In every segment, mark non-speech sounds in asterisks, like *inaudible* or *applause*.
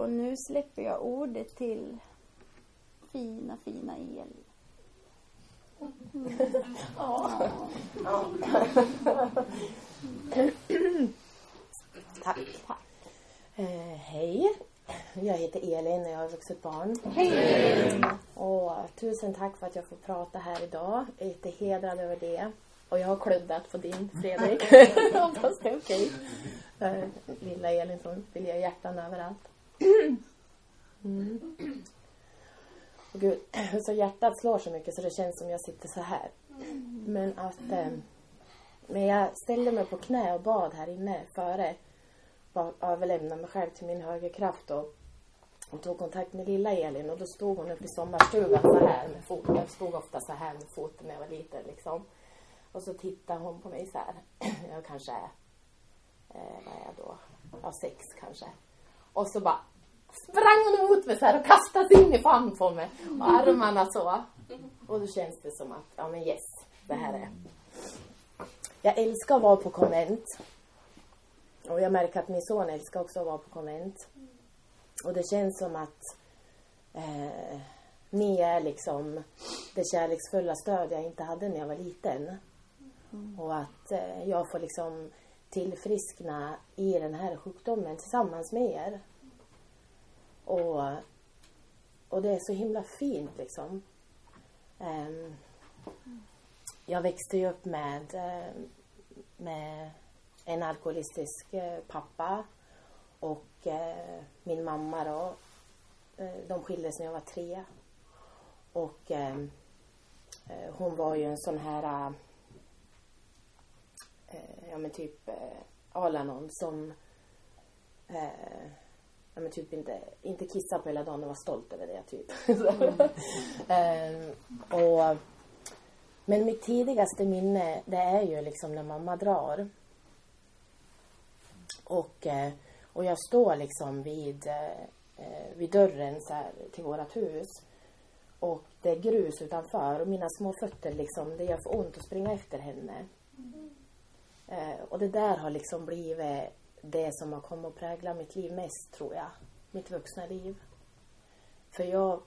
Och nu släpper jag ordet till fina, fina Elin. Mm. Ja. ja. Tack. Tack. Eh, hej. Jag heter Elin och jag har vuxit barn. Hej! Och tusen tack för att jag får prata här idag. Jag är jättehedrad över det. Och jag har kluddat på din Fredrik. *laughs* Hoppas det är okej. Okay. Lilla Elin som vill ge hjärtan överallt. Mm. Och gud, *clears throat* så hjärtat slår så mycket så det känns som jag sitter så här. Men att eh, men jag ställde mig på knä och bad här inne före Överlämnade mig själv till min högre kraft och, och tog kontakt med lilla Elin och då stod hon uppe i sommarstugan så här med foten. Jag stod ofta så här med foten när jag var liten liksom. Och så tittade hon på mig så här. *clears throat* Jag kanske är, eh, vad är jag då? Ja, sex kanske. Och så bara sprang hon emot mig så här och kastade sig in i famn på mig. Och armarna så. Och då känns det som att, ja men yes, det här är. Jag älskar att vara på konvent. Och jag märker att min son älskar också att vara på konvent. Och det känns som att eh, ni är liksom det kärleksfulla stöd jag inte hade när jag var liten. Mm. Och att eh, jag får liksom tillfriskna i den här sjukdomen tillsammans med er. Och, och det är så himla fint liksom. Um, jag växte ju upp med, eh, med en alkoholistisk eh, pappa och eh, min mamma då. Eh, de skildes när jag var tre. Och ehm, hon var ju en sån här, ja men typ Alanon som ja, men typ inte, inte kissa på hela dagen och vara stolt över det typ. *laughs* Mm. och men mitt tidigaste minne det är ju liksom när mamma drar. Och, eh, och jag står liksom vid, eh, vid dörren så här, till vårat hus. Och det är grus utanför och mina små fötter liksom, det gör för ont att springa efter henne. Mm. Och det där har liksom blivit det som har kommit att prägla mitt liv mest tror jag. Mitt vuxna liv. För jag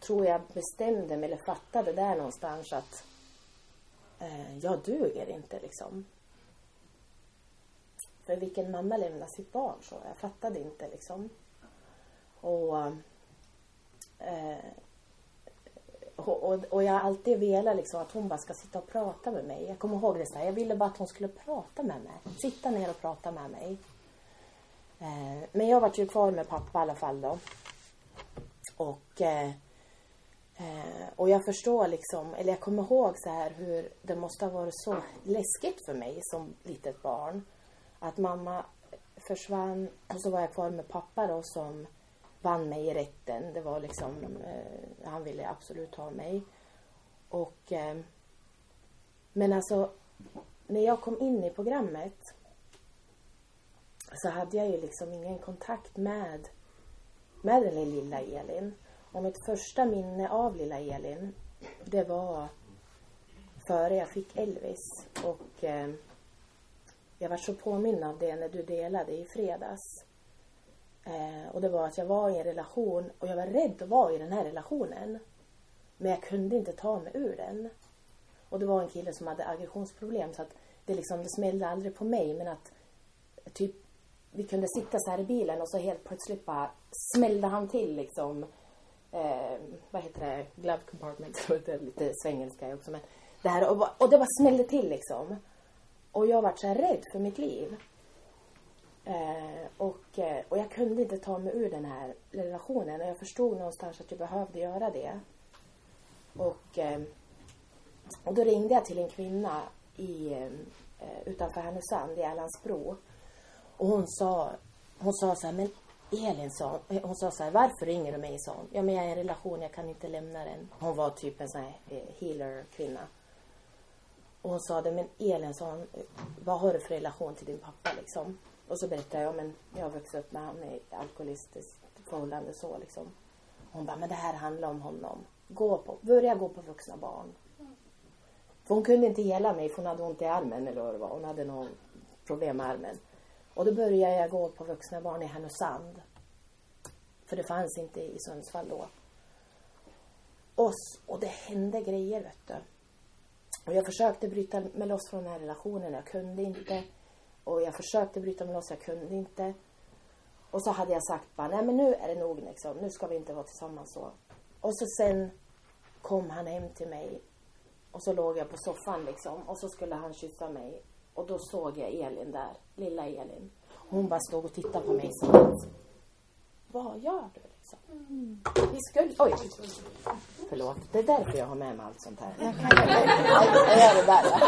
tror jag bestämde mig eller fattade där någonstans att eh, jag duger inte liksom. För vilken mamma lämnar sitt barn så? Jag fattade inte liksom. Och, eh, och, och, och, jag har alltid velat liksom att hon bara ska sitta och prata med mig. Jag kommer ihåg det så här, jag ville bara att hon skulle prata med mig. Sitta ner och prata med mig. Eh, men jag vart ju kvar med pappa i alla fall då. Och eh, eh, och jag förstår liksom, eller jag kommer ihåg så här hur det måste ha varit så läskigt för mig som litet barn. Att mamma försvann och så var jag kvar med pappa då som vann mig i rätten. Det var liksom, eh, han ville absolut ha mig. Och eh, men alltså när jag kom in i programmet så hade jag ju liksom ingen kontakt med med den lilla Elin. Och mitt första minne av lilla Elin, det var före jag fick Elvis. Och eh, jag var så påminn av det när du delade i fredags. Eh, och det var att jag var i en relation och jag var rädd att vara i den här relationen. Men jag kunde inte ta mig ur den. Och det var en kille som hade aggressionsproblem så att det liksom, det smällde aldrig på mig men att typ vi kunde sitta så här i bilen och så helt plötsligt bara smällde han till liksom eh, vad heter det, glove compartment, *laughs* det är lite svengelska också men det här och, och det bara smällde till liksom. Och jag var så här rädd för mitt liv. Eh, och, eh, och jag kunde inte ta mig ur den här relationen och jag förstod någonstans att jag behövde göra det. Och, eh, och då ringde jag till en kvinna i, eh, utanför Härnösand i Älandsbro. Och hon sa, hon sa så här, men Elin sa, hon sa så här, varför ringer du mig? sa hon. Ja men jag är i en relation, jag kan inte lämna den. Hon var typ en sån här eh, healer kvinna. Och hon sa det, men Elin sa hon, vad har du för relation till din pappa liksom? Och så berättade jag, men jag har vuxit upp med honom i alkoholistiskt förhållande så liksom. Hon bara, men det här handlar om honom. Gå på, börja gå på vuxna barn. För hon kunde inte hela mig för hon hade ont i armen eller vad det var. Hon hade någon problem med armen. Och då började jag gå på vuxna barn i Härnösand. För det fanns inte i Sundsvall då. Och, och det hände grejer vet du. Och jag försökte bryta mig loss från den här relationen, jag kunde inte. Och jag försökte bryta mig loss, jag kunde inte. Och så hade jag sagt bara, nej men nu är det nog liksom. Nu ska vi inte vara tillsammans så. Och så sen kom han hem till mig. Och så låg jag på soffan liksom. Och så skulle han kyssa mig. Och då såg jag Elin där, lilla Elin. Hon bara stod och tittade på mig som att, vad gör du liksom? Vi skulle, oj, förlåt. Det är därför jag har med mig allt sånt här. Jag kan jag gör det där ja.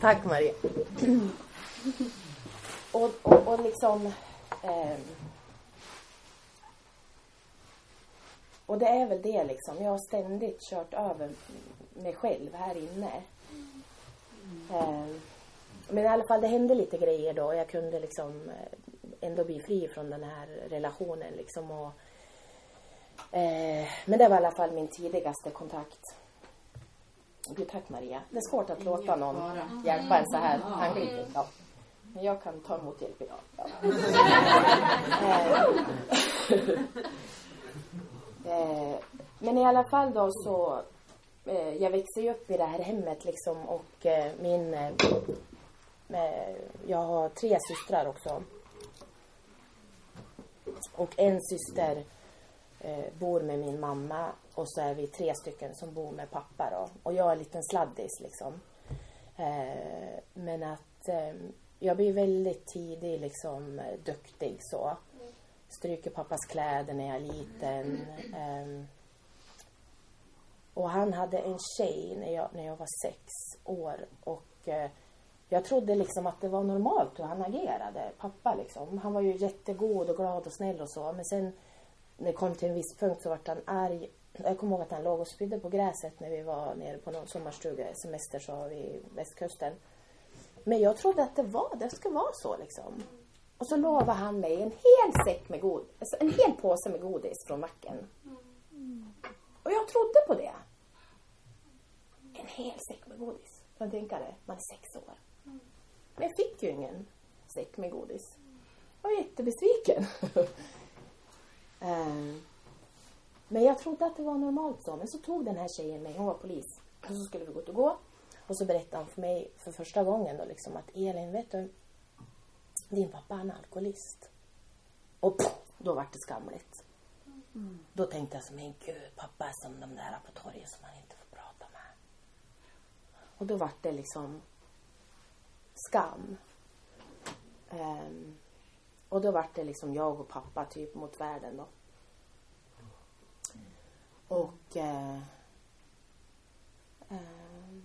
Tack Maria. Och, och, och liksom... ehm, och det är väl det liksom. Jag har ständigt kört över mig själv här inne. Ehm, men i alla fall det hände lite grejer då. Jag kunde liksom eh, ändå bli fri från den här relationen liksom. Och, eh, men det var i alla fall min tidigaste kontakt. Gud, tack Maria. Det är svårt att låta någon hjälpa en så här handgripligt. Ja. Men jag kan ta emot hjälp idag. Ja. *laughs* Eh, *laughs* eh, Men i alla fall då så eh, jag växer ju upp i det här hemmet liksom och eh, min eh, eh, jag har tre systrar också. Och en syster eh, bor med min mamma och så är vi tre stycken som bor med pappa då. Och jag är en liten sladdis liksom. Eh, men att eh, jag blir väldigt tidigt liksom eh, duktig så. Stryker pappas kläder när jag är liten. Eh, och han hade en tjej när jag, när jag var sex år och eh, jag trodde liksom att det var normalt hur han agerade, pappa liksom. Han var ju jättegod och glad och snäll och så. Men sen när det kom till en viss punkt så vart han arg. Jag kommer ihåg att han låg och spydde på gräset när vi var nere på någon sommarstuga, semester så vid västkusten. Men jag trodde att det var, det ska vara så liksom. Och så lovade han mig en hel säck med godis, alltså en hel påse med godis från macken. Och jag trodde på det. Hel säck med godis. Kan du tänka dig? Man är sex år. Men jag fick ju ingen säck med godis. Jag var jättebesviken. *laughs* Ehm, Men jag trodde att det var normalt så. Men så tog den här tjejen mig, hon var polis. Och så skulle vi gå ut och gå. Och så berättade han för mig för första gången då liksom att Elin, vet du, din pappa är alkoholist. Och pff, då var det skamligt. Då tänkte jag så, men gud, pappa är som de där på torget som man inte. Och då vart det liksom skam. Um, och då vart det liksom jag och pappa typ mot världen då. Och uh, uh,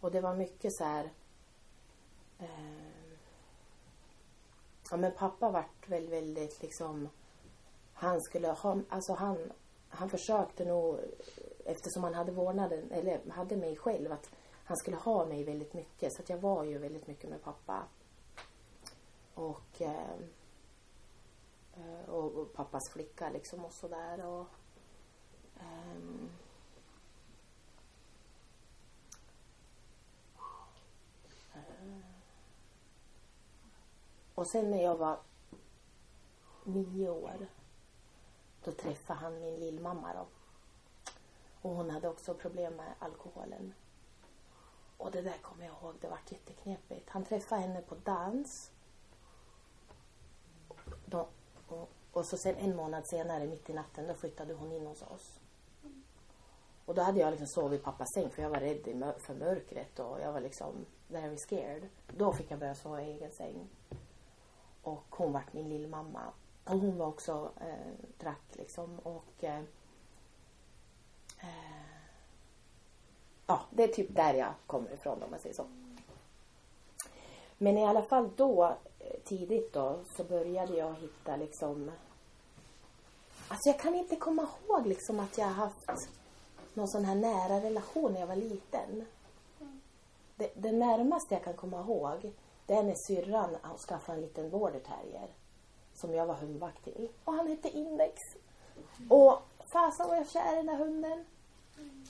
och det var mycket så här uh, ja men pappa vart väl väldigt liksom han skulle ha, alltså han han försökte nog eftersom han hade vårdnaden eller hade mig själv att han skulle ha mig väldigt mycket så att jag var ju väldigt mycket med pappa. Och eh, eh och, och pappas flicka liksom och sådär och ehm, eh, och sen när jag var nio år då träffade han min lillmamma då. Och hon hade också problem med alkoholen. Och det där kommer jag ihåg, det vart jätteknepigt. Han träffade henne på dans. Då, och, och så sen en månad senare, mitt i natten, då flyttade hon in hos oss. Och då hade jag liksom sovit i pappas säng för jag var rädd för mörkret och jag var liksom very scared. Då fick jag börja sova i egen säng. Och hon vart min lillmamma. Och hon var också, eh, drack liksom och eh, eh ja, det är typ där jag kommer ifrån om man säger så. Men i alla fall då, eh, tidigt då, så började jag hitta liksom Alltså jag kan inte komma ihåg liksom att jag har haft någon sån här nära relation när jag var liten. Det, det närmaste jag kan komma ihåg det är när syrran skaffade en liten border terrier som jag var hundvakt till. Och han hette Index. Och fasen var jag kär i den där hunden.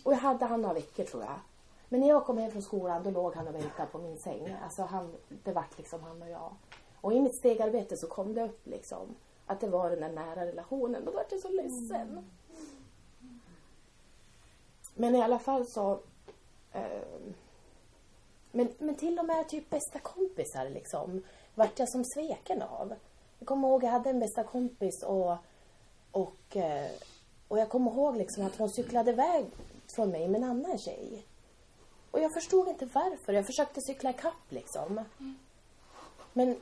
Och jag hade han några veckor tror jag. Men när jag kom hem från skolan då låg han och väntade på min säng. Alltså han, det vart liksom han och jag. Och i mitt stegarbete så kom det upp liksom att det var den där nära relationen. Då var jag så ledsen. Men i alla fall så eh, men, men till och med typ bästa kompisar liksom vart jag som sveken av. Jag kommer ihåg jag hade en bästa kompis och, och, eh, och jag kommer ihåg liksom att hon cyklade iväg från mig med en annan tjej. Och jag förstod inte varför. Jag försökte cykla ikapp liksom. Men,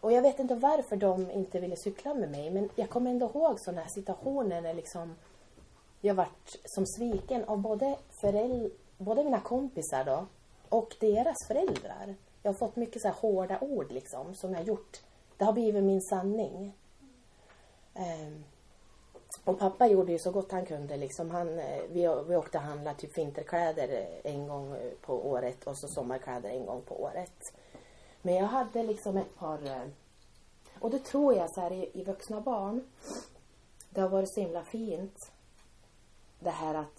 och jag vet inte varför de inte ville cykla med mig. Men jag kommer ändå ihåg sådana här situationer när liksom jag vart som sviken av både, föräld, både mina kompisar då och deras föräldrar. Jag har fått mycket så här hårda ord liksom som jag gjort. Det har blivit min sanning. Um, Alltså, och pappa gjorde ju så gott han kunde liksom. Han, eh, vi, vi åkte och handlade typ vinterkläder eh, en gång eh, på året och så sommarkläder en gång på året. Men jag hade liksom ett par och det tror jag så här i, i vuxna barn. Det har varit så himla fint. Det här att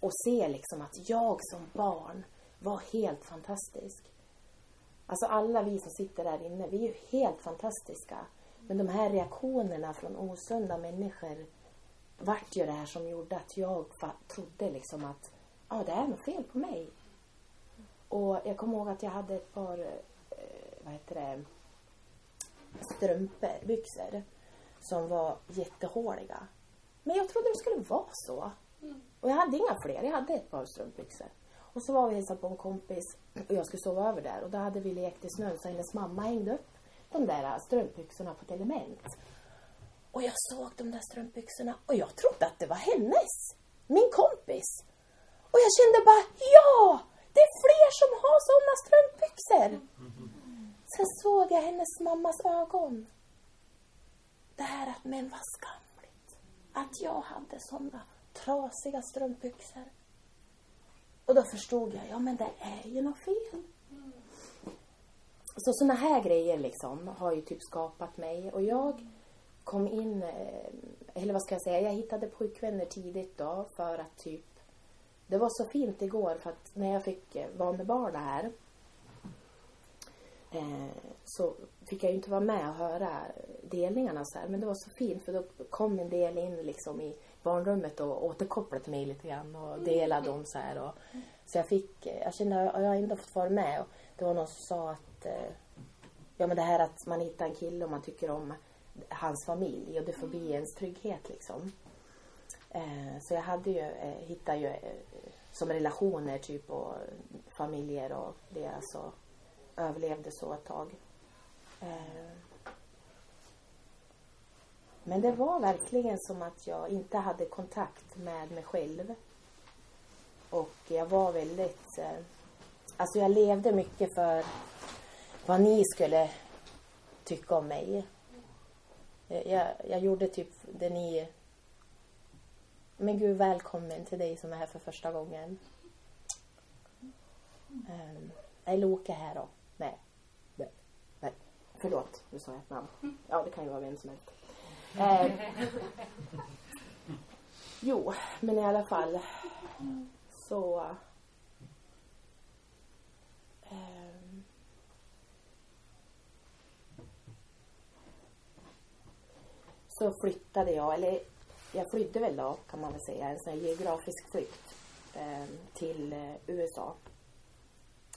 och se liksom att jag som barn var helt fantastisk. Alltså alla vi som sitter där inne, vi är ju helt fantastiska. Men de här reaktionerna från osunda människor vart ju det här som gjorde att jag trodde liksom att ja, ah, det är något fel på mig. Och jag kommer ihåg att jag hade ett par, eh, vad heter det, strumpor, byxor som var jättehåliga. Men jag trodde det skulle vara så. Och jag hade inga fler, jag hade ett par strumpbyxor. Och så var vi hälsade på en kompis och jag skulle sova över där och då hade vi lekt i snön så hennes mamma hängde upp de där strumpbyxorna på ett element. Och jag såg de där strumpbyxorna och jag trodde att det var hennes. Min kompis. Och jag kände bara, ja! Det är fler som har sådana strumpbyxor. Sen såg jag hennes mammas ögon. Det här att, men vad skamligt. Att jag hade sådana trasiga strumpbyxor. Och då förstod jag, ja men det är ju något fel. Så såna här grejer liksom har ju typ skapat mig och jag kom in, eh, eller vad ska jag säga, jag hittade pojkvänner tidigt då för att typ det var så fint igår för att när jag fick eh, vara med barnen här eh, så fick jag ju inte vara med och höra delningarna så här. Men det var så fint för då kom en del in liksom i barnrummet och återkopplade till mig lite grann och delade om så här. Och, så jag fick, jag kände jag har ändå fått vara med. Och det var någon som sa att, eh, ja men det här att man hittar en kille och man tycker om hans familj och det får bli ens trygghet liksom. Eh, så jag hade ju, eh, hittade ju som relationer typ och familjer och det alltså överlevde så ett tag. Men det var verkligen som att jag inte hade kontakt med mig själv. Och jag var väldigt... Alltså jag levde mycket för vad ni skulle tycka om mig. Jag, jag gjorde typ det ni... Men gud, välkommen till dig som är här för första gången. Um, är Loke här då? Nej. Nej. Förlåt, nu sa jag ett namn. Ja, det kan ju vara vem som helst. Eh, jo, men i alla fall så eh, så flyttade jag, eller jag flydde väl då kan man väl säga, en sån geografisk flykt eh, till eh, USA.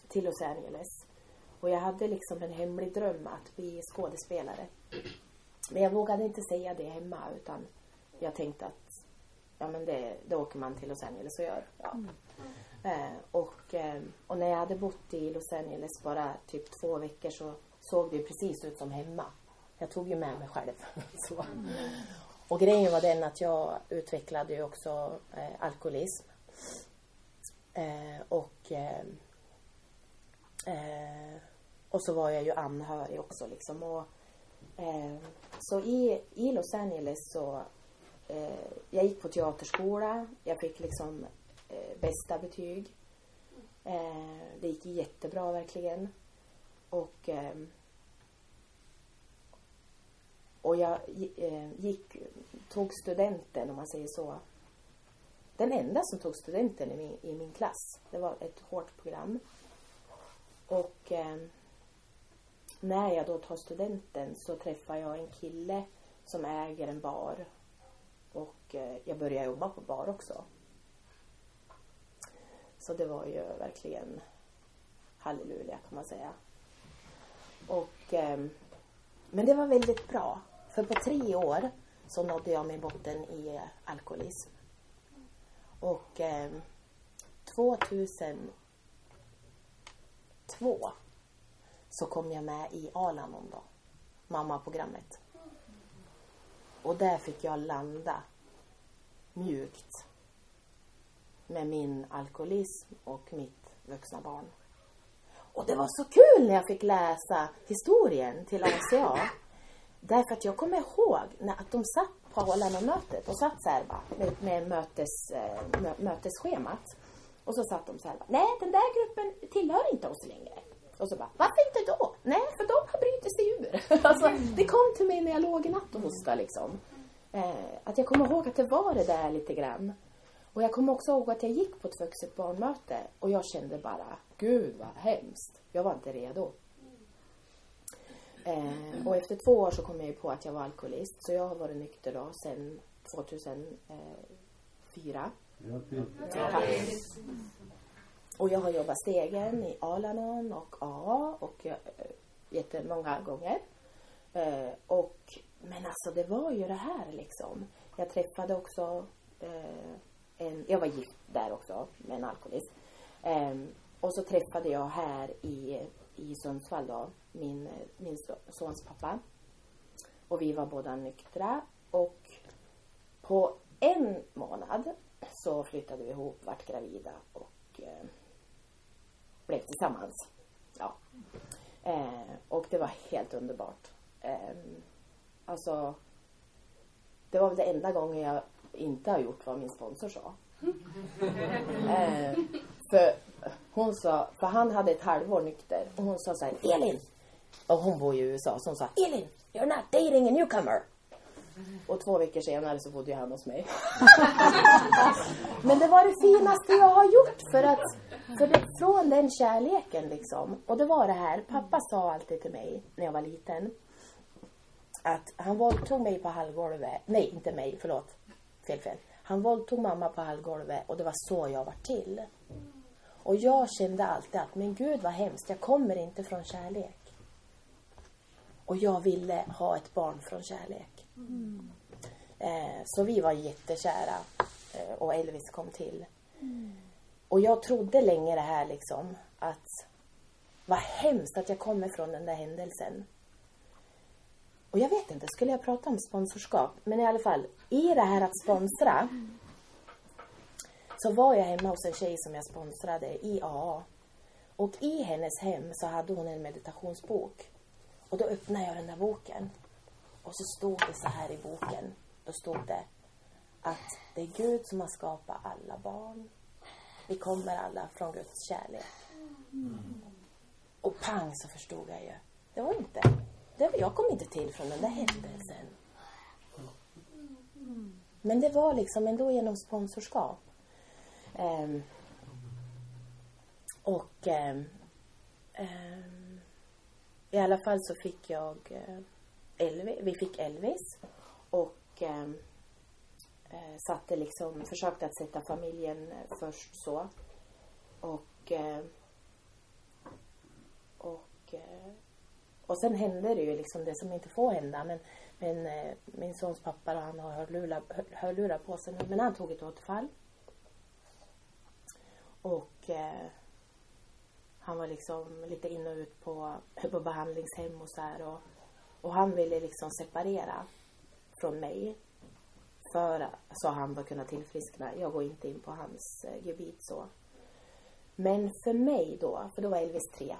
Till Los Angeles. Och jag hade liksom en hemlig dröm att bli skådespelare. Men jag vågade inte säga det hemma utan jag tänkte att ja men det, det åker man till Los Angeles och gör. Ja. Mm. Eh, och, eh, och när jag hade bott i Los Angeles bara typ två veckor så såg det precis ut som hemma. Jag tog ju med mig själv. *laughs* så. Och grejen var den att jag utvecklade ju också eh, alkoholism. Eh, och eh, eh och så var jag ju anhörig också liksom. Och, eh, så i, i Los Angeles så eh, jag gick på teaterskola. Jag fick liksom eh, bästa betyg. Eh, det gick jättebra verkligen. Och eh, och jag eh, gick, tog studenten om man säger så. Den enda som tog studenten i min, i min klass. Det var ett hårt program. Och eh, när jag då tar studenten så träffar jag en kille som äger en bar. Och eh, jag börjar jobba på bar också. Så det var ju verkligen halleluja kan man säga. Och, eh, men det var väldigt bra. För på tre år så nådde jag min botten i eh, alkoholism. Och eh, 2002 så kom jag med i Alanon då. Mammaprogrammet. Och där fick jag landa mjukt med min alkoholism och mitt vuxna barn. Och det var så kul när jag fick läsa historien till ACA. Därför att jag kommer ihåg när att de satt på Alanon-mötet och satt så här va, med, med mötes, eh, mö, mötesschemat. Och så satt de så här. Nej, den där gruppen tillhör inte oss längre. Och så bara, varför inte då? Nej, för de har brutit sig ur. *laughs* alltså, det kom till mig när jag låg i natt och hostade liksom. Eh, att jag kommer ihåg att det var det där lite grann. Och jag kommer också ihåg att jag gick på ett vuxet barnmöte och jag kände bara, gud vad hemskt. Jag var inte redo. Eh, och efter två år så kom jag ju på att jag var alkoholist. Så jag har varit nykter då sedan 2004. Grattis! Och jag har jobbat stegen i Alanon och AA och eh, jättemånga gånger. Eh, och, men alltså det var ju det här liksom. Jag träffade också eh, en, jag var gift där också med en alkoholist. Eh, och så träffade jag här i, i Sundsvall då min, min sons pappa. Och vi var båda nyktra. Och på en månad så flyttade vi ihop, vart gravida och eh, blev tillsammans. Ja. Eh, och det var helt underbart. Eh, alltså, det var väl det enda gången jag inte har gjort vad min sponsor sa. *laughs* Eh, för hon sa, för han hade ett halvår nykter och hon sa så här, Elin! Och hon bor i USA så hon sa, Elin! You're not dating a newcomer! Och två veckor senare så bodde han hos mig. *laughs* Men det var det finaste jag har gjort för att, för det, från den kärleken liksom. Och det var det här, pappa sa alltid till mig när jag var liten. Att han våldtog mig på hallgolvet. Nej, inte mig, förlåt. Fel, fel. Han våldtog mamma på hallgolvet och det var så jag var till. Och jag kände alltid att, men gud vad hemskt, jag kommer inte från kärlek. Och jag ville ha ett barn från kärlek. Mm. Eh, så vi var jättekära eh, och Elvis kom till. Mm. Och jag trodde länge det här liksom att vad hemskt att jag kommer från den där händelsen. Och jag vet inte, skulle jag prata om sponsorskap? Men i alla fall, i det här att sponsra så var jag hemma hos en tjej som jag sponsrade i AA. Och i hennes hem så hade hon en meditationsbok. Och då öppnade jag den där boken. Och så stod det så här i boken. Då stod det att det är Gud som har skapat alla barn. Vi kommer alla från Guds kärlek. Mm. Och pang så förstod jag ju. Det var inte, det, jag kom inte till från den där händelsen. Men det var liksom ändå genom sponsorskap. Um, och um, um, i alla fall så fick jag eh, Elvis, vi fick Elvis och ehm, eh, satte liksom, försökte att sätta familjen först så. Och eh, och eh, och sen hände det ju liksom det som inte får hända. Men, men eh, min sons pappa då, han har hörlurar, på sig nu. Men han tog ett återfall. Och eh, han var liksom lite in och ut på, på behandlingshem och så här. Och, och han ville liksom separera från mig. För så han bör kunna tillfriskna. Jag går inte in på hans eh, gebit så. Men för mig då, för då var Elvis tre.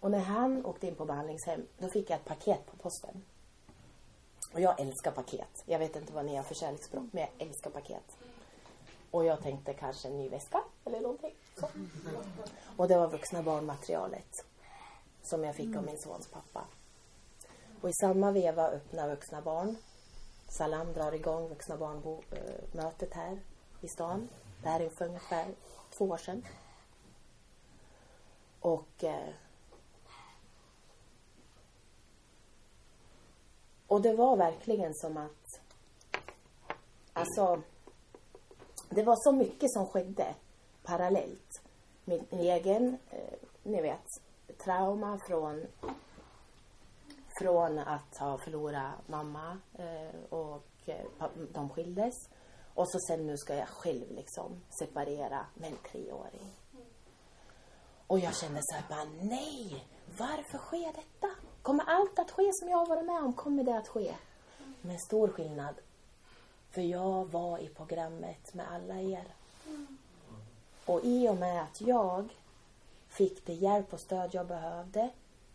Och när han åkte in på behandlingshem, då fick jag ett paket på posten. Och jag älskar paket. Jag vet inte vad ni har för kärleksspråk, men jag älskar paket. Och jag tänkte kanske en ny väska eller någonting. Så. Och det var vuxna barnmaterialet som jag fick mm. av min sons pappa. Och i samma veva öppnar Vuxna barn. Salam drar igång Vuxna barn-mötet här i stan. Det här är för ungefär två år sedan. Och eh, Och det var verkligen som att Alltså det var så mycket som skedde parallellt. Min egen, eh, ni vet, trauma från från att ha förlorat mamma eh, och eh, de skildes. Och så sen nu ska jag själv liksom separera med en treåring. Och jag kände så här bara, nej! Varför sker detta? Kommer allt att ske som jag har varit med om? Kommer det att ske? Med stor skillnad. För jag var i programmet med alla er. Och i och med att jag fick det hjälp och stöd jag behövde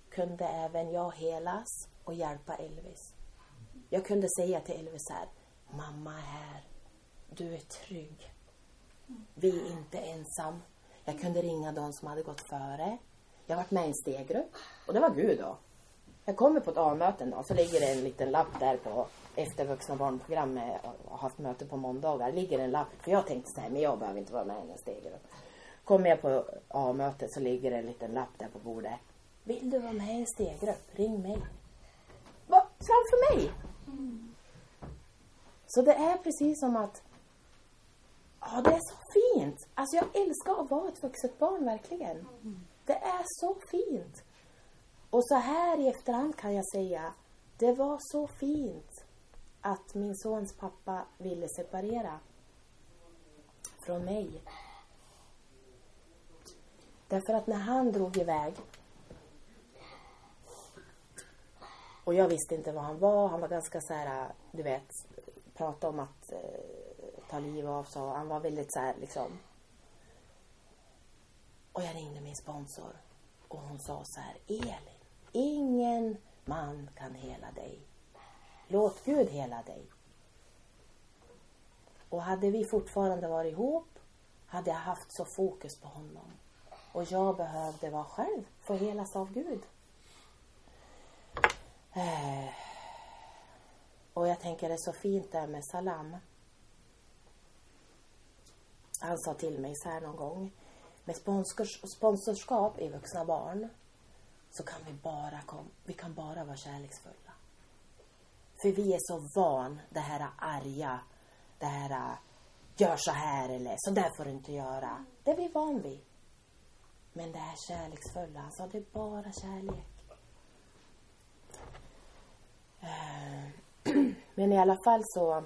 kunde även jag helas och hjälpa Elvis. Jag kunde säga till Elvis här, mamma är här. Du är trygg. Vi är inte ensam. Jag kunde ringa de som hade gått före. Jag varit med i en steggrupp. Och det var Gud då. Jag kommer på ett A-möte då, så ligger det en liten lapp där på efter vuxna barnprogram eh, och haft möte på måndagar. ligger en lapp. För jag tänkte så här, men jag behöver inte vara med i en stegrupp. Kommer jag på A-mötet så ligger det en liten lapp där på bordet. Vill du vara med i en steggrupp? Ring mig. Va? Framför mig? Så det är precis som att Ja, det är så fint. Alltså jag älskar att vara ett vuxet barn, verkligen. Det är så fint. Och så här i efterhand kan jag säga, det var så fint att min sons pappa ville separera från mig. Därför att när han drog iväg och jag visste inte var han var. Han var ganska så här, du vet, prata om att eh, ta liv av sig. Han var väldigt så här liksom. Och jag ringde min sponsor och hon sa så här, Elin, ingen man kan hela dig. Låt Gud hela dig. Och hade vi fortfarande varit ihop hade jag haft så fokus på honom. Och jag behövde vara själv, få helas av Gud. Eh, Och jag tänker det är så fint där med Salam. Han sa till mig så här någon gång. Med sponsors, sponsorskap i vuxna barn så kan vi bara kom, vi kan bara vara kärleksfulla. För vi är så van det här arga, det här äh, gör så här eller så där får du inte göra. Det är vi van vid. Men det här kärleksfulla, han sa det är bara kärlek. Äh, *clears throat* men i alla fall så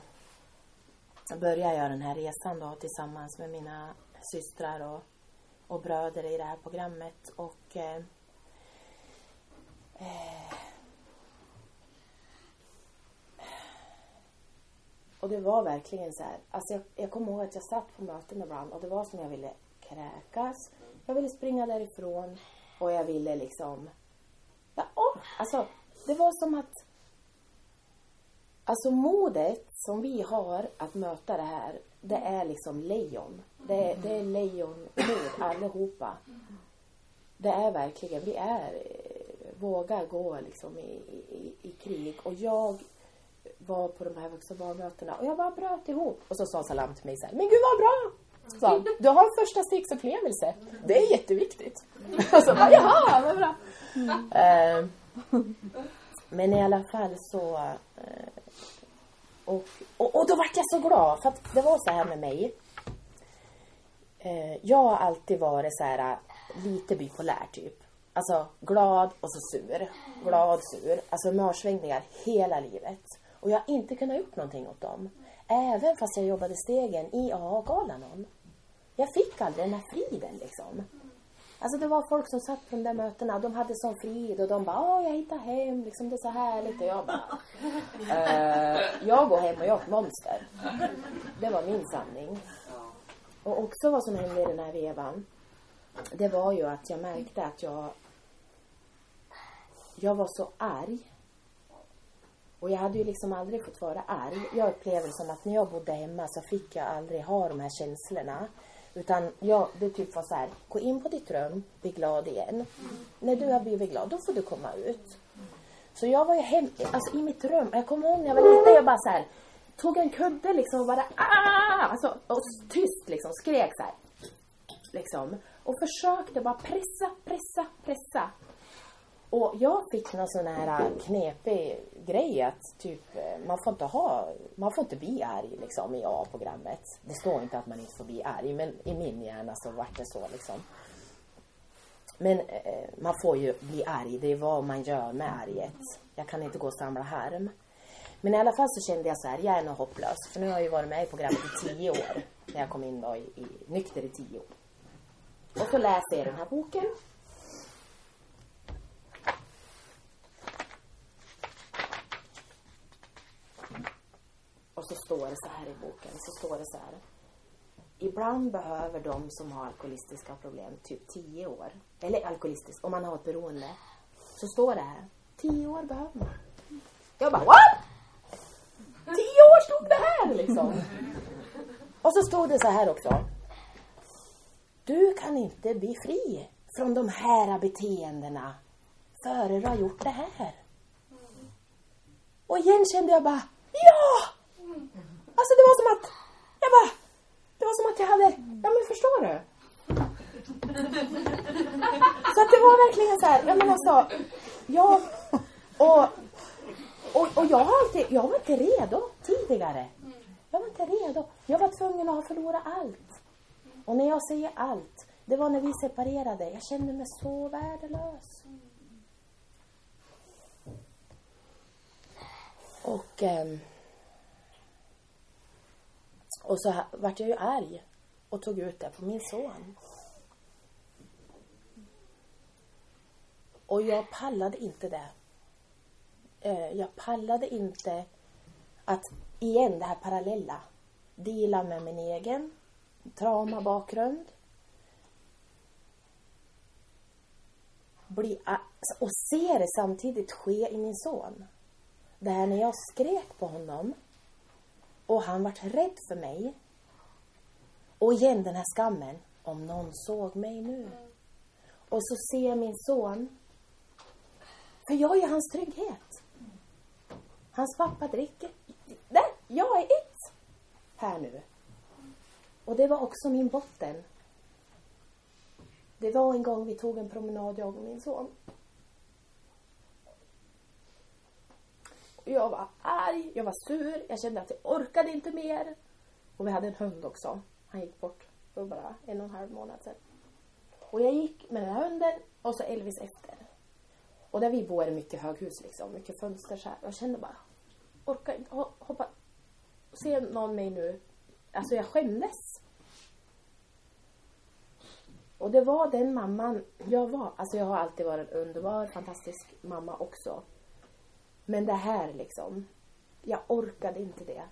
började jag den här resan då tillsammans med mina systrar och, och bröder i det här programmet och eh, och det var verkligen så här, alltså jag, jag kommer ihåg att jag satt på möten ibland och det var som jag ville kräkas, jag ville springa därifrån och jag ville liksom, ja, åh, alltså det var som att Alltså modet som vi har att möta det här, det är liksom lejon. Det är, det är lejonmod allihopa. Det är verkligen, vi är, vågar gå liksom i, i, i krig. Och jag var på de här vuxna barnmötena och jag bara bröt ihop. Och så sa Salam till mig så här, men gud vad bra! Så, du har en första stegsupplevelse. Det är jätteviktigt. *laughs* Och så bara, jaha, vad bra. Eh, men i alla fall så eh, och, och, och då vart jag så glad för att det var så här med mig. Eh, jag har alltid varit så här lite bipolär typ. Alltså glad och så sur. Glad, sur. Alltså humörsvängningar hela livet. Och jag har inte kunnat gjort någonting åt dem. Även fast jag jobbade stegen i AA och Alanon. Jag fick aldrig den här friden liksom. Alltså det var folk som satt på de där mötena och de hade sån frid och de bara åh jag hittar hem, liksom det är så härligt och jag bara *laughs* eh, jag går hem och jag är ett monster. Det var min sanning. Och också vad som hände i den här vevan det var ju att jag märkte att jag jag var så arg. Och jag hade ju liksom aldrig fått vara arg. Jag upplever som att när jag bodde hemma så fick jag aldrig ha de här känslorna. Utan jag, det typ var så här, gå in på ditt rum, bli glad igen. När du har blivit glad, då får du komma ut. Så jag var ju hem, alltså i mitt rum. Jag kommer ihåg när jag var liten, jag bara så här, tog en kudde liksom och bara ah! Alltså, och tyst liksom, skrek så här. Liksom. och försökte bara pressa, pressa, pressa. Och jag fick någon sån här knepig grej att typ eh, man får inte ha, man får inte bli arg liksom i A-programmet. Det står inte att man inte får bli arg men i min hjärna så vart det så liksom. Men eh, man får ju bli arg, det är vad man gör med arget. Jag kan inte gå och samla harm. Men i alla fall så kände jag så här, jag är nog hopplös. För nu har jag ju varit med i programmet i tio år. När jag kom in då i, i nykter i tio år. Och så läste jag den här boken. Och så står det så här i boken, så står det så här. Ibland behöver de som har alkoholistiska problem typ tio år. Eller alkoholistisk, om man har ett beroende. Så står det här. Tio år behöver man. Jag bara, what? Tio år stod det här liksom. Och så stod det så här också. Du kan inte bli fri från de här beteendena före du har gjort det här. Och igen kände jag bara, ja! Alltså det var som att, jag bara, det var som att jag hade, ja men förstår du? Så att det var verkligen så här, ja men alltså, jag, och, och, och jag har alltid, jag var inte redo tidigare. Jag var inte redo. Jag var tvungen att ha förlorat allt. Och när jag säger allt, det var när vi separerade. Jag kände mig så värdelös. Och Eh, och så vart jag ju arg och tog ut det på min son. Och jag pallade inte det. Eh, jag pallade inte att, igen det här parallella, dela med min egen traumabakgrund. Bli, och se det samtidigt ske i min son. Det här när jag skrek på honom och han vart rädd för mig. Och igen den här skammen. Om någon såg mig nu. Och så ser jag min son. För jag är hans trygghet. Hans pappa dricker. Där, jag är ett. Här nu. Och det var också min botten. Det var en gång vi tog en promenad, jag och min son. Jag var arg, jag var sur, jag kände att jag orkade inte mer. Och vi hade en hund också. Han gick bort för bara en och en halv månad sedan. Och jag gick med den här hunden och så Elvis efter. Och där vi bor är det mycket höghus liksom, mycket fönster så här. Jag kände bara, orkar inte hoppa. Ser någon mig nu? Alltså jag skämdes. Och det var den mamman jag var. Alltså jag har alltid varit en underbar, fantastisk mamma också. Men det här liksom, jag orkade inte det.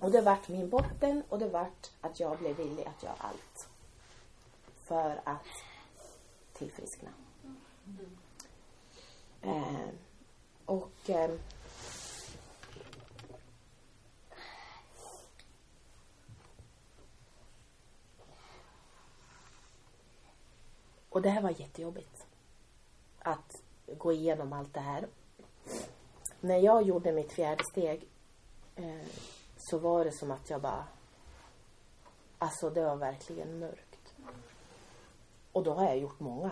Och det vart min botten och det vart att jag blev villig att göra allt. För att tillfriskna. Eh, och eh, Och det här var jättejobbigt. Att gå igenom allt det här när jag gjorde mitt fjärde steg eh, så var det som att jag bara Alltså det var verkligen mörkt. Och då har jag gjort många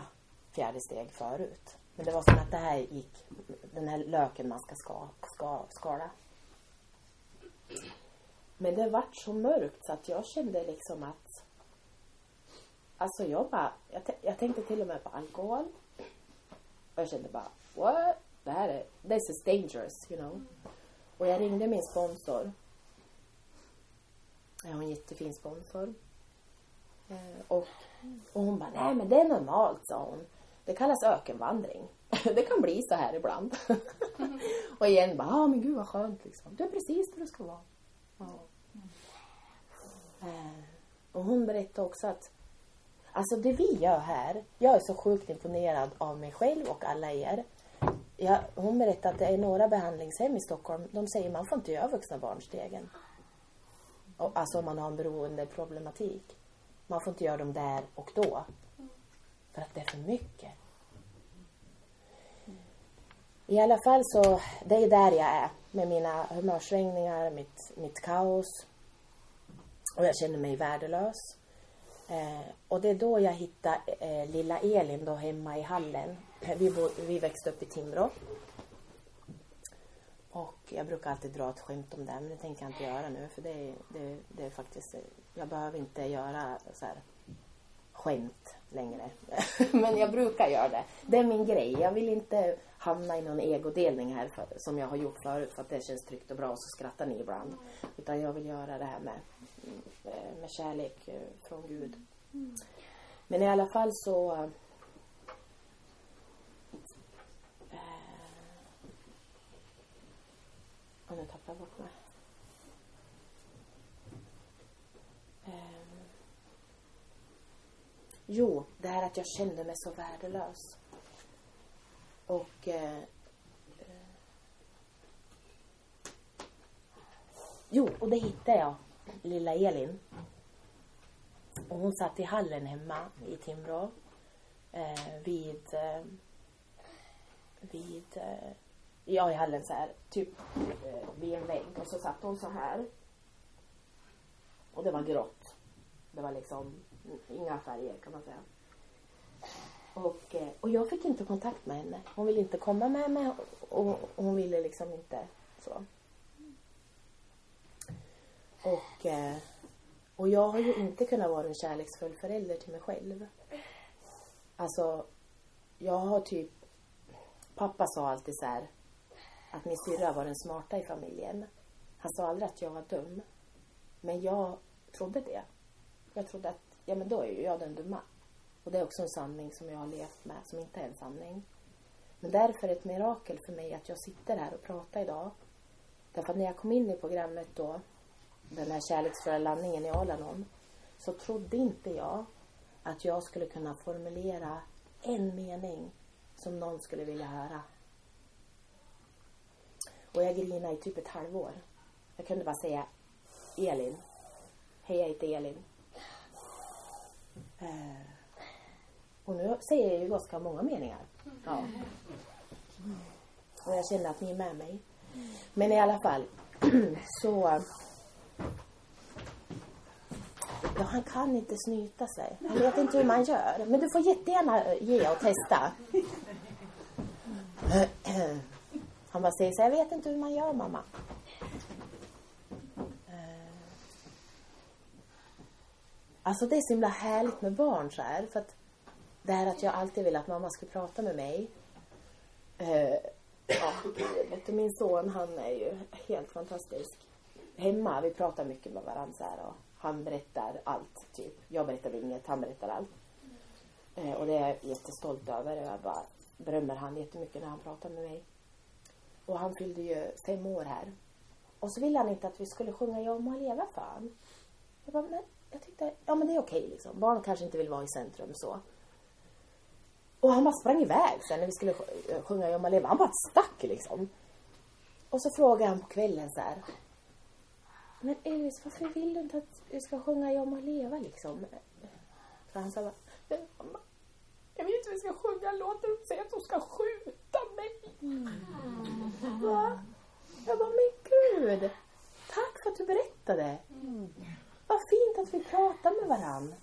fjärde steg förut. Men det var som att det här gick, den här löken man ska, ska, ska skala. Men det vart så mörkt så att jag kände liksom att Alltså jag bara, jag, jag tänkte till och med på alkohol. Och jag kände bara, what? Det här är, this is dangerous, you know. Och jag ringde min sponsor. Jag har en jättefin sponsor. Eh, och, och hon bara, nej men det är normalt, sa hon. Det kallas ökenvandring. *laughs* det kan bli så här ibland. *laughs* och igen bara, ja ah, men gud vad skönt liksom. Du är precis där du ska vara. Ja. Mm. och hon berättade också att Alltså det vi gör här, jag är så sjukt imponerad av mig själv och alla er. Ja, hon berättade att det är några behandlingshem i Stockholm. De säger man får inte göra vuxna barnstegen. Och, alltså om man har en beroendeproblematik. Man får inte göra dem där och då. För att det är för mycket. I alla fall så, det är där jag är. Med mina humörsvängningar, mitt, mitt kaos. Och jag känner mig värdelös. Eh, och det är då jag hittar eh, lilla Elin då hemma i hallen. Vi, bo, vi växte upp i Timrå. Och jag brukar alltid dra ett skämt om det, men det tänker jag inte göra nu för det är, det, det är faktiskt, jag behöver inte göra så här skämt längre. *laughs* men jag brukar göra det. Det är min grej. Jag vill inte hamna i någon egodelning här för, som jag har gjort förut för att det känns tryggt och bra och så skrattar ni ibland. Utan jag vill göra det här med, med kärlek eh, från Gud. Men i alla fall så Och nu tappar jag bort mig. Um, jo, det här att jag kände mig så värdelös. Och uh, Jo, och det hittade jag. Lilla Elin. Och hon satt i hallen hemma i Timrå. Eh, vid eh, vid eh, jag i hallen så här, typ eh, vid en vägg. Och så satt hon så här. Och det var grått. Det var liksom inga färger kan man säga. Och, eh, och jag fick inte kontakt med henne. Hon ville inte komma med mig och, och hon ville liksom inte så. Och, eh, och jag har ju inte kunnat vara en kärleksfull förälder till mig själv. Alltså, jag har typ... Pappa sa alltid så här att min syrra var den smarta i familjen. Han sa aldrig att jag var dum. Men jag trodde det. Jag trodde att, ja men då är ju jag den dumma. Och det är också en sanning som jag har levt med, som inte är en sanning. Men därför är det ett mirakel för mig att jag sitter här och pratar idag. Därför att när jag kom in i programmet då, den här kärleksfulla landningen i Alanon, så trodde inte jag att jag skulle kunna formulera en mening som någon skulle vilja höra. Och jag grinade i typ ett halvår. Jag kunde bara säga Elin. Hej, jag heter Elin. Eh, och nu säger jag ju ganska många meningar. Ja. Och jag känner att ni är med mig. Men i alla fall *clears throat* så Ja, han kan inte snyta sig. Han vet inte hur man gör. Men du får jättegärna eh, ge och testa. *clears throat* Han bara säger så jag vet inte hur man gör mamma. Eh. Alltså det är så himla härligt med barn så här. För att det här att jag alltid vill att mamma ska prata med mig. Eh, ja, du, min son han är ju helt fantastisk. Hemma, vi pratar mycket med varandra så här, och han berättar allt typ. Jag berättar inget, han berättar allt. Eh, och det är jag jättestolt över. Jag bara berömmer han jättemycket när han pratar med mig. Och han fyllde ju fem år här. Och så ville han inte att vi skulle sjunga Jag må leva för han. Jag bara, men jag tyckte, ja men det är okej liksom. Barn kanske inte vill vara i centrum så. Och han bara sprang iväg sen när vi skulle eh, sjunga Jag må leva. Han bara stack liksom. Och så frågade han på kvällen så här. Men Elvis, varför vill du inte att vi ska sjunga Jag må leva liksom? Så han sa bara, mamma, jag vill inte att vi ska sjunga låten Säg att de ska skjuta Va? Jag bara, men gud. Tack för att du berättade. Mm. Vad fint att vi pratar med varann.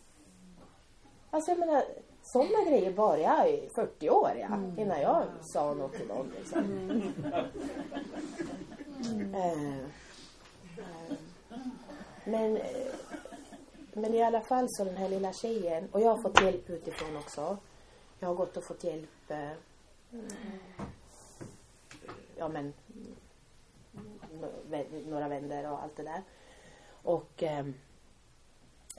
Alltså jag menar, sådana grejer var jag i 40 år ja, mm. innan jag sa något till någon. Liksom. Mm. Uh, uh, men, men i alla fall så den här lilla tjejen, och jag har fått hjälp utifrån också. Jag har gått och fått hjälp eh, ja men några vänner och allt det där. Och eh,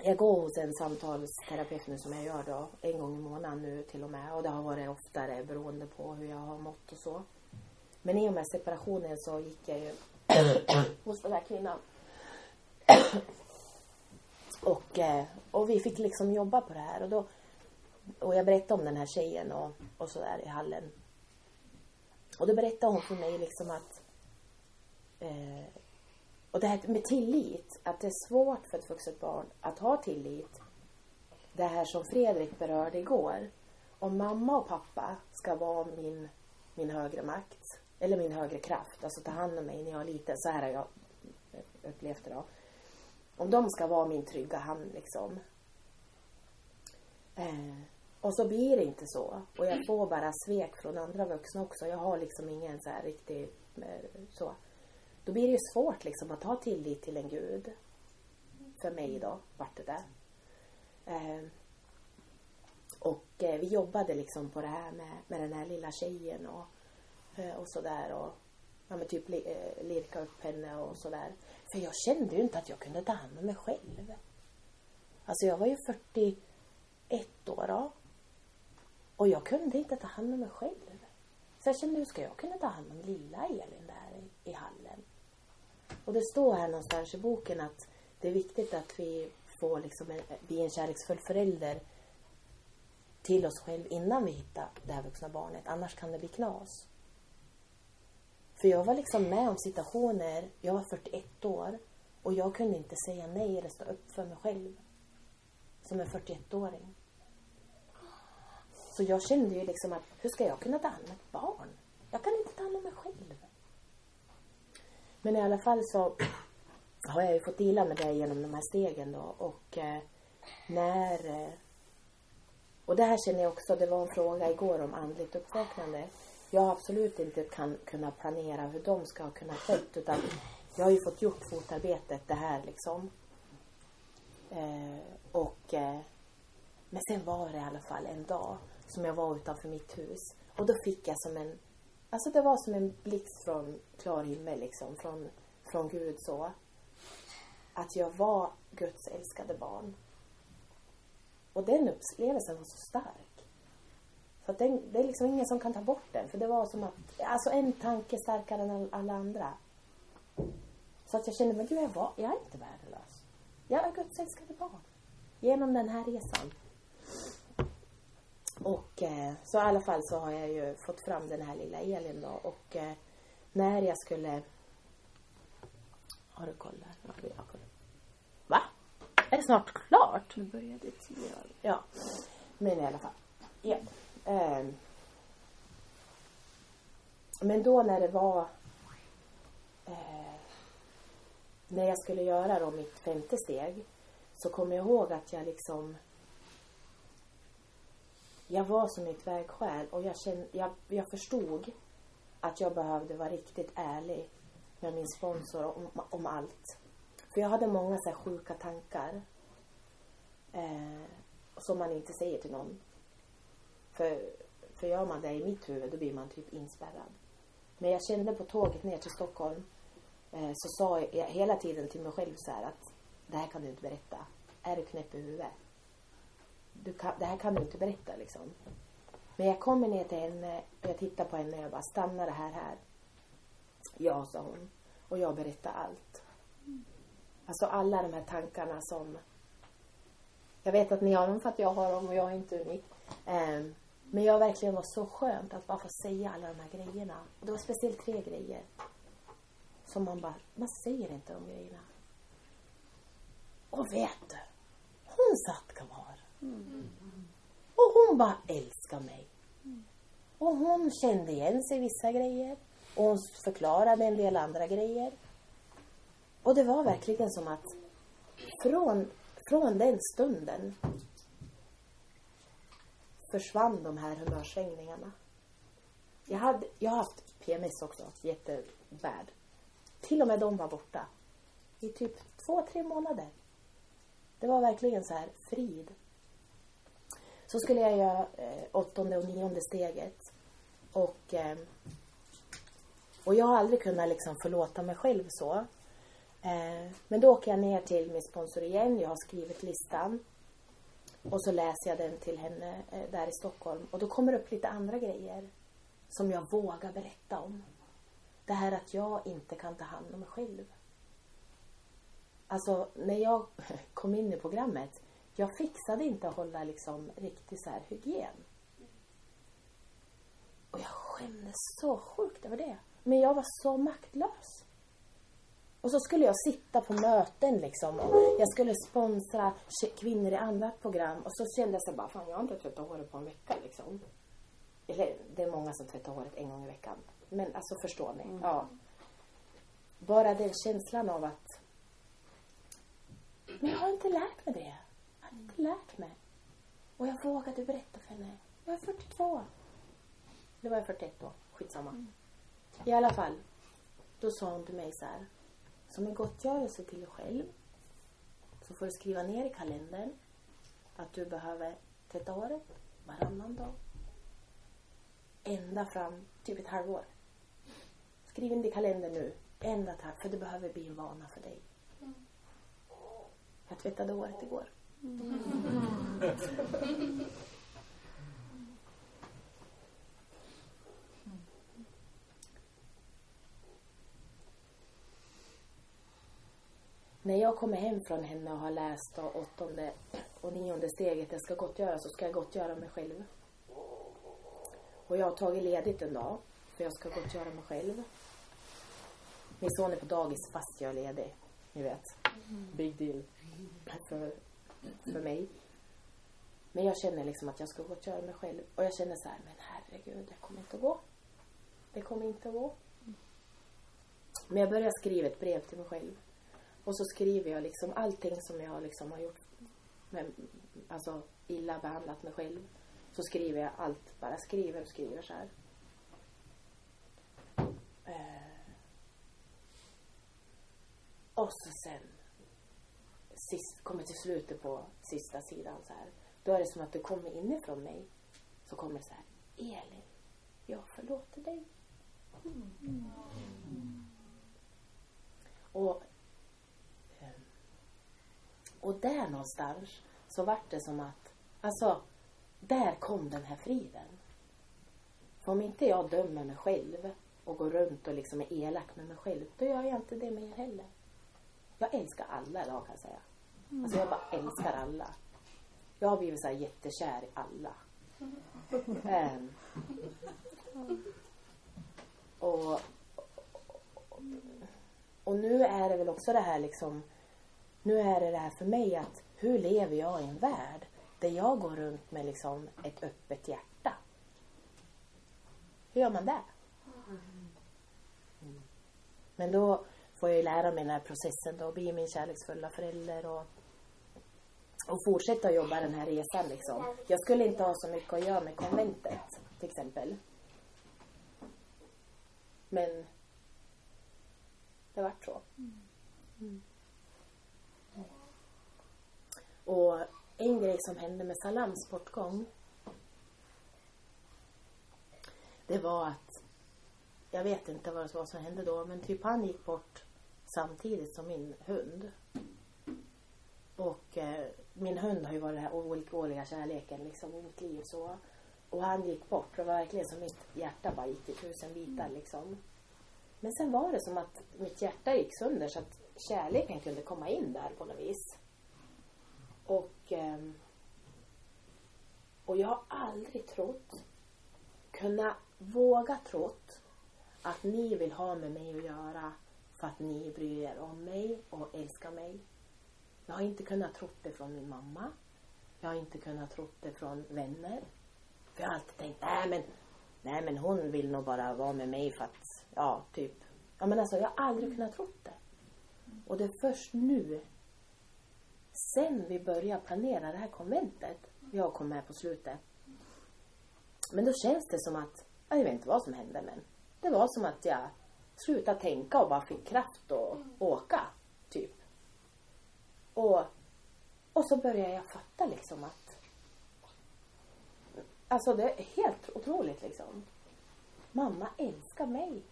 jag går hos en samtalsterapeut nu som jag gör då en gång i månaden nu till och med. Och det har varit oftare beroende på hur jag har mått och så. Men i och med separationen så gick jag ju *coughs* hos den här kvinnan. *coughs* och, eh, och vi fick liksom jobba på det här. Och, då, och jag berättade om den här tjejen och, och sådär i hallen. Och då berättade hon för mig liksom att eh, och det här med tillit, att det är svårt för ett vuxet barn att ha tillit. Det här som Fredrik berörde igår. Om mamma och pappa ska vara min, min högre makt, eller min högre kraft, alltså ta hand om mig när jag är liten, så här har jag upplevt det då. Om de ska vara min trygga hand liksom. Eh, och så blir det inte så. Och jag får bara svek från andra vuxna också. Jag har liksom ingen så här riktig eh, så. Då blir det ju svårt liksom att ha tillit till en gud. För mig då, vart det där. Eh, och eh, vi jobbade liksom på det här med, med den här lilla tjejen och, eh, och sådär. Och ja, men typ li, eh, lirka upp henne och sådär. För jag kände ju inte att jag kunde ta hand om mig själv. Alltså jag var ju 41 år då. Och jag kunde inte ta hand om mig själv. Så jag kände, hur ska jag kunna ta hand om lilla Elin där i, i hallen? Och det står här någonstans i boken att det är viktigt att vi får liksom en, bli en kärleksfull förälder till oss själv innan vi hittar det här vuxna barnet. Annars kan det bli knas. För jag var liksom med om situationer, jag var 41 år och jag kunde inte säga nej eller stå upp för mig själv. Som en 41-åring. Så jag kände ju liksom att hur ska jag kunna ta hand om ett barn? Jag kan inte ta hand om mig själv. Men i alla fall så har jag ju fått dela med det genom de här stegen då och eh, när eh, och det här känner jag också, det var en fråga igår om andligt uppvaknande. Jag har absolut inte kan kunna planera hur de ska kunna skett utan jag har ju fått gjort fotarbetet det här liksom. Eh, och eh, men sen var det i alla fall en dag som jag var utanför mitt hus och då fick jag som en Alltså det var som en blixt från klar himmel liksom, från, från Gud så. Att jag var Guds älskade barn. Och den upplevelsen var så stark. Så att den, det är liksom ingen som kan ta bort den. För det var som att, alltså en tanke starkare än alla andra. Så att jag kände, men gud jag, var, jag är inte värdelös. Jag är Guds älskade barn. Genom den här resan. Och eh, så i alla fall så har jag ju fått fram den här lilla Elin då. Och eh, när jag skulle... Har du koll där? Ja, har koll. Va? Är det snart klart? Nu börjar det tio. Ja. Men i alla fall. Ja. Ehm. Men då när det var eh, när jag skulle göra då mitt femte steg så kommer jag ihåg att jag liksom jag var som ett vägskäl och jag, kände, jag, jag förstod att jag behövde vara riktigt ärlig med min sponsor om, om allt. För jag hade många så här sjuka tankar eh, som man inte säger till någon. För, för gör man det i mitt huvud då blir man typ inspärrad. Men jag kände på tåget ner till Stockholm eh, så sa jag hela tiden till mig själv så här att det här kan du inte berätta. Är du knäpp i huvudet? Du kan, det här kan du inte berätta liksom. Men jag kommer ner till henne och jag tittar på henne och jag bara stannar det här här. Ja, sa hon. Och jag berättar allt. Alltså alla de här tankarna som jag vet att ni har dem för att jag har dem och jag är inte unik. Um, men jag verkligen var så skönt att bara få säga alla de här grejerna. Det var speciellt tre grejer. Som man bara, man säger inte de grejerna. Och vet du? Hon satt kvar. Mm. Och hon bara älskar mig. Mm. Och hon kände igen sig i vissa grejer. Och hon förklarade en del andra grejer. Och det var verkligen som att från, från den stunden försvann de här humörsvängningarna. Jag, hade, jag har haft PMS också, jättevärd. Till och med de var borta. I typ två, tre månader. Det var verkligen så här frid. Så skulle jag göra eh, åttonde och nionde steget. Och, eh, och jag har aldrig kunnat liksom förlåta mig själv så. Eh, men då åker jag ner till min sponsor igen. Jag har skrivit listan. Och så läser jag den till henne eh, där i Stockholm. Och då kommer det upp lite andra grejer. Som jag vågar berätta om. Det här att jag inte kan ta hand om mig själv. Alltså, när jag *laughs* kom in i programmet. Jag fixade inte att hålla liksom riktig så här hygien. Och jag skämdes så sjukt över det. Men jag var så maktlös. Och så skulle jag sitta på möten liksom. Och jag skulle sponsra kvinnor i annat program. Och så kände jag så bara, fan jag har inte tvättat håret på en vecka liksom. Eller det är många som tvättar håret en gång i veckan. Men alltså förstår ni? Mm. Ja. Bara den känslan av att men jag har inte lärt mig det. Lärt mig. Och jag vågade berätta för henne. Jag är 42. Det var jag 41 då. Skitsamma. I alla fall. Då sa hon till mig så här. Som en gottgörelse till dig själv så får du skriva ner i kalendern att du behöver tvätta håret varannan dag. Ända fram typ ett halvår. Skriv in det i kalendern nu. Ända till, för det behöver bli en vana för dig. Jag tvättade håret igår. Mm. När jag kommer hem från henne och har läst och åttonde och nionde steget jag ska gottgöra så ska jag gottgöra mig själv. Och jag har tagit ledigt en dag för jag ska gottgöra mig själv. Min son är på dagis fast jag är ledig. Ni vet. Big deal. För, för mig. Men jag känner liksom att jag ska gottgöra mig själv. Och jag känner så här, men herregud, det kommer inte att gå. Det kommer inte att gå. Men jag börjar skriva ett brev till mig själv. Och så skriver jag liksom allting som jag liksom har gjort. Med, alltså illa behandlat mig själv. Så skriver jag allt. Bara skriver och skriver så här. Eh. Och så sen sist, kommer till slutet på sista sidan så här. Då är det som att det kommer inifrån mig. Så kommer det så här. Elin, jag förlåter dig. Mm. Och ehm, och där någonstans så vart det som att, alltså, där kom den här friden. För om inte jag dömer mig själv och går runt och liksom är elak med mig själv, då gör jag inte det med er heller. Jag älskar alla idag kan jag säga. Alltså jag bara älskar alla. Jag har blivit så här jättekär i alla. Um, och, och nu är det väl också det här liksom nu är det det här för mig att hur lever jag i en värld där jag går runt med liksom ett öppet hjärta? Hur gör man det? Mm. Men då får jag ju lära mig den här processen då, bli min kärleksfulla förälder och, och fortsätta jobba den här resan liksom. Jag skulle inte ha så mycket att göra med konventet till exempel. Men det vart så. Mm. Och en grej som hände med Salams bortgång det var att jag vet inte vad det var som hände då men typ han gick bort samtidigt som min hund. Och eh, min hund har ju varit den här ovillkorliga kärleken liksom i mitt liv så. Och han gick bort. Det var verkligen som mitt hjärta bara gick i tusen bitar liksom. Men sen var det som att mitt hjärta gick sönder så att kärleken kunde komma in där på något vis. Och, ehm, och jag har aldrig trott, kunnat våga trott att ni vill ha med mig att göra för att ni bryr er om mig och älskar mig. Jag har inte kunnat tro det från min mamma. Jag har inte kunnat tro det från vänner. För jag har alltid tänkt, nej men, nej men hon vill nog bara vara med mig för att, ja, typ. Ja men alltså jag har aldrig kunnat tro det. Och det är först nu sen vi började planera det här konventet, jag kom med på slutet. Men då känns det som att, jag vet inte vad som hände men det var som att jag slutade tänka och bara fick kraft att åka. Och, och så började jag fatta liksom att Alltså det är helt otroligt liksom. Mamma älskar mig.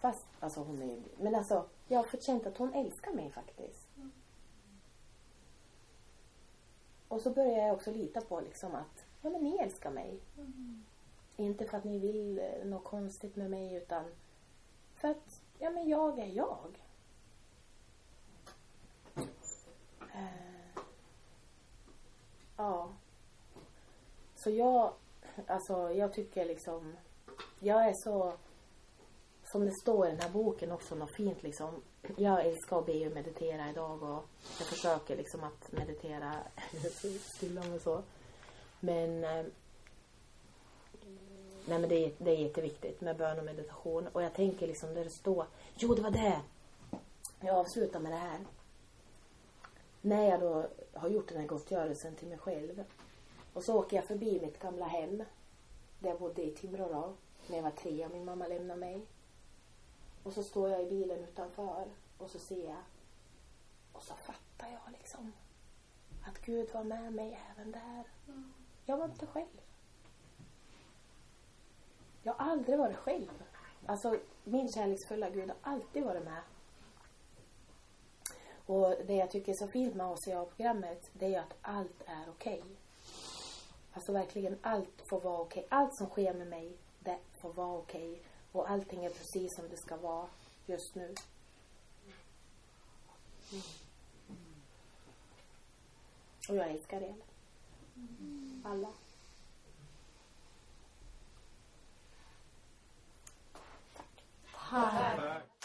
Fast, alltså hon är ju, men alltså jag har fått känt att hon älskar mig faktiskt. Och så börjar jag också lita på liksom att, ja men ni älskar mig. Mm. Inte för att ni vill eh, något konstigt med mig utan för att, ja men jag är jag. Ja. Så jag, alltså jag tycker liksom, jag är så, som det står i den här boken också, något fint liksom. Jag älskar att be och meditera idag och jag försöker liksom att meditera *laughs* stilla och så. Men eh, Nej men det är, det är jätteviktigt med bön och meditation. Och jag tänker liksom där det står, jo det var det. Jag avslutar med det här. När jag då har gjort den här gottgörelsen till mig själv. Och så åker jag förbi mitt gamla hem. Där jag bodde i Timrå då. När jag var tre och min mamma lämnade mig. Och så står jag i bilen utanför och så ser jag. Och så fattar jag liksom. Att Gud var med mig även där. Jag var inte själv. Jag har aldrig varit själv. Alltså min kärleksfulla Gud har alltid varit med. Och det jag tycker är så fint med ACA-programmet, det är att allt är okej. Okay. Alltså verkligen allt får vara okej. Okay. Allt som sker med mig, det får vara okej. Okay. Och allting är precis som det ska vara just nu. Och jag älskar er. Alla. Tack. Tack.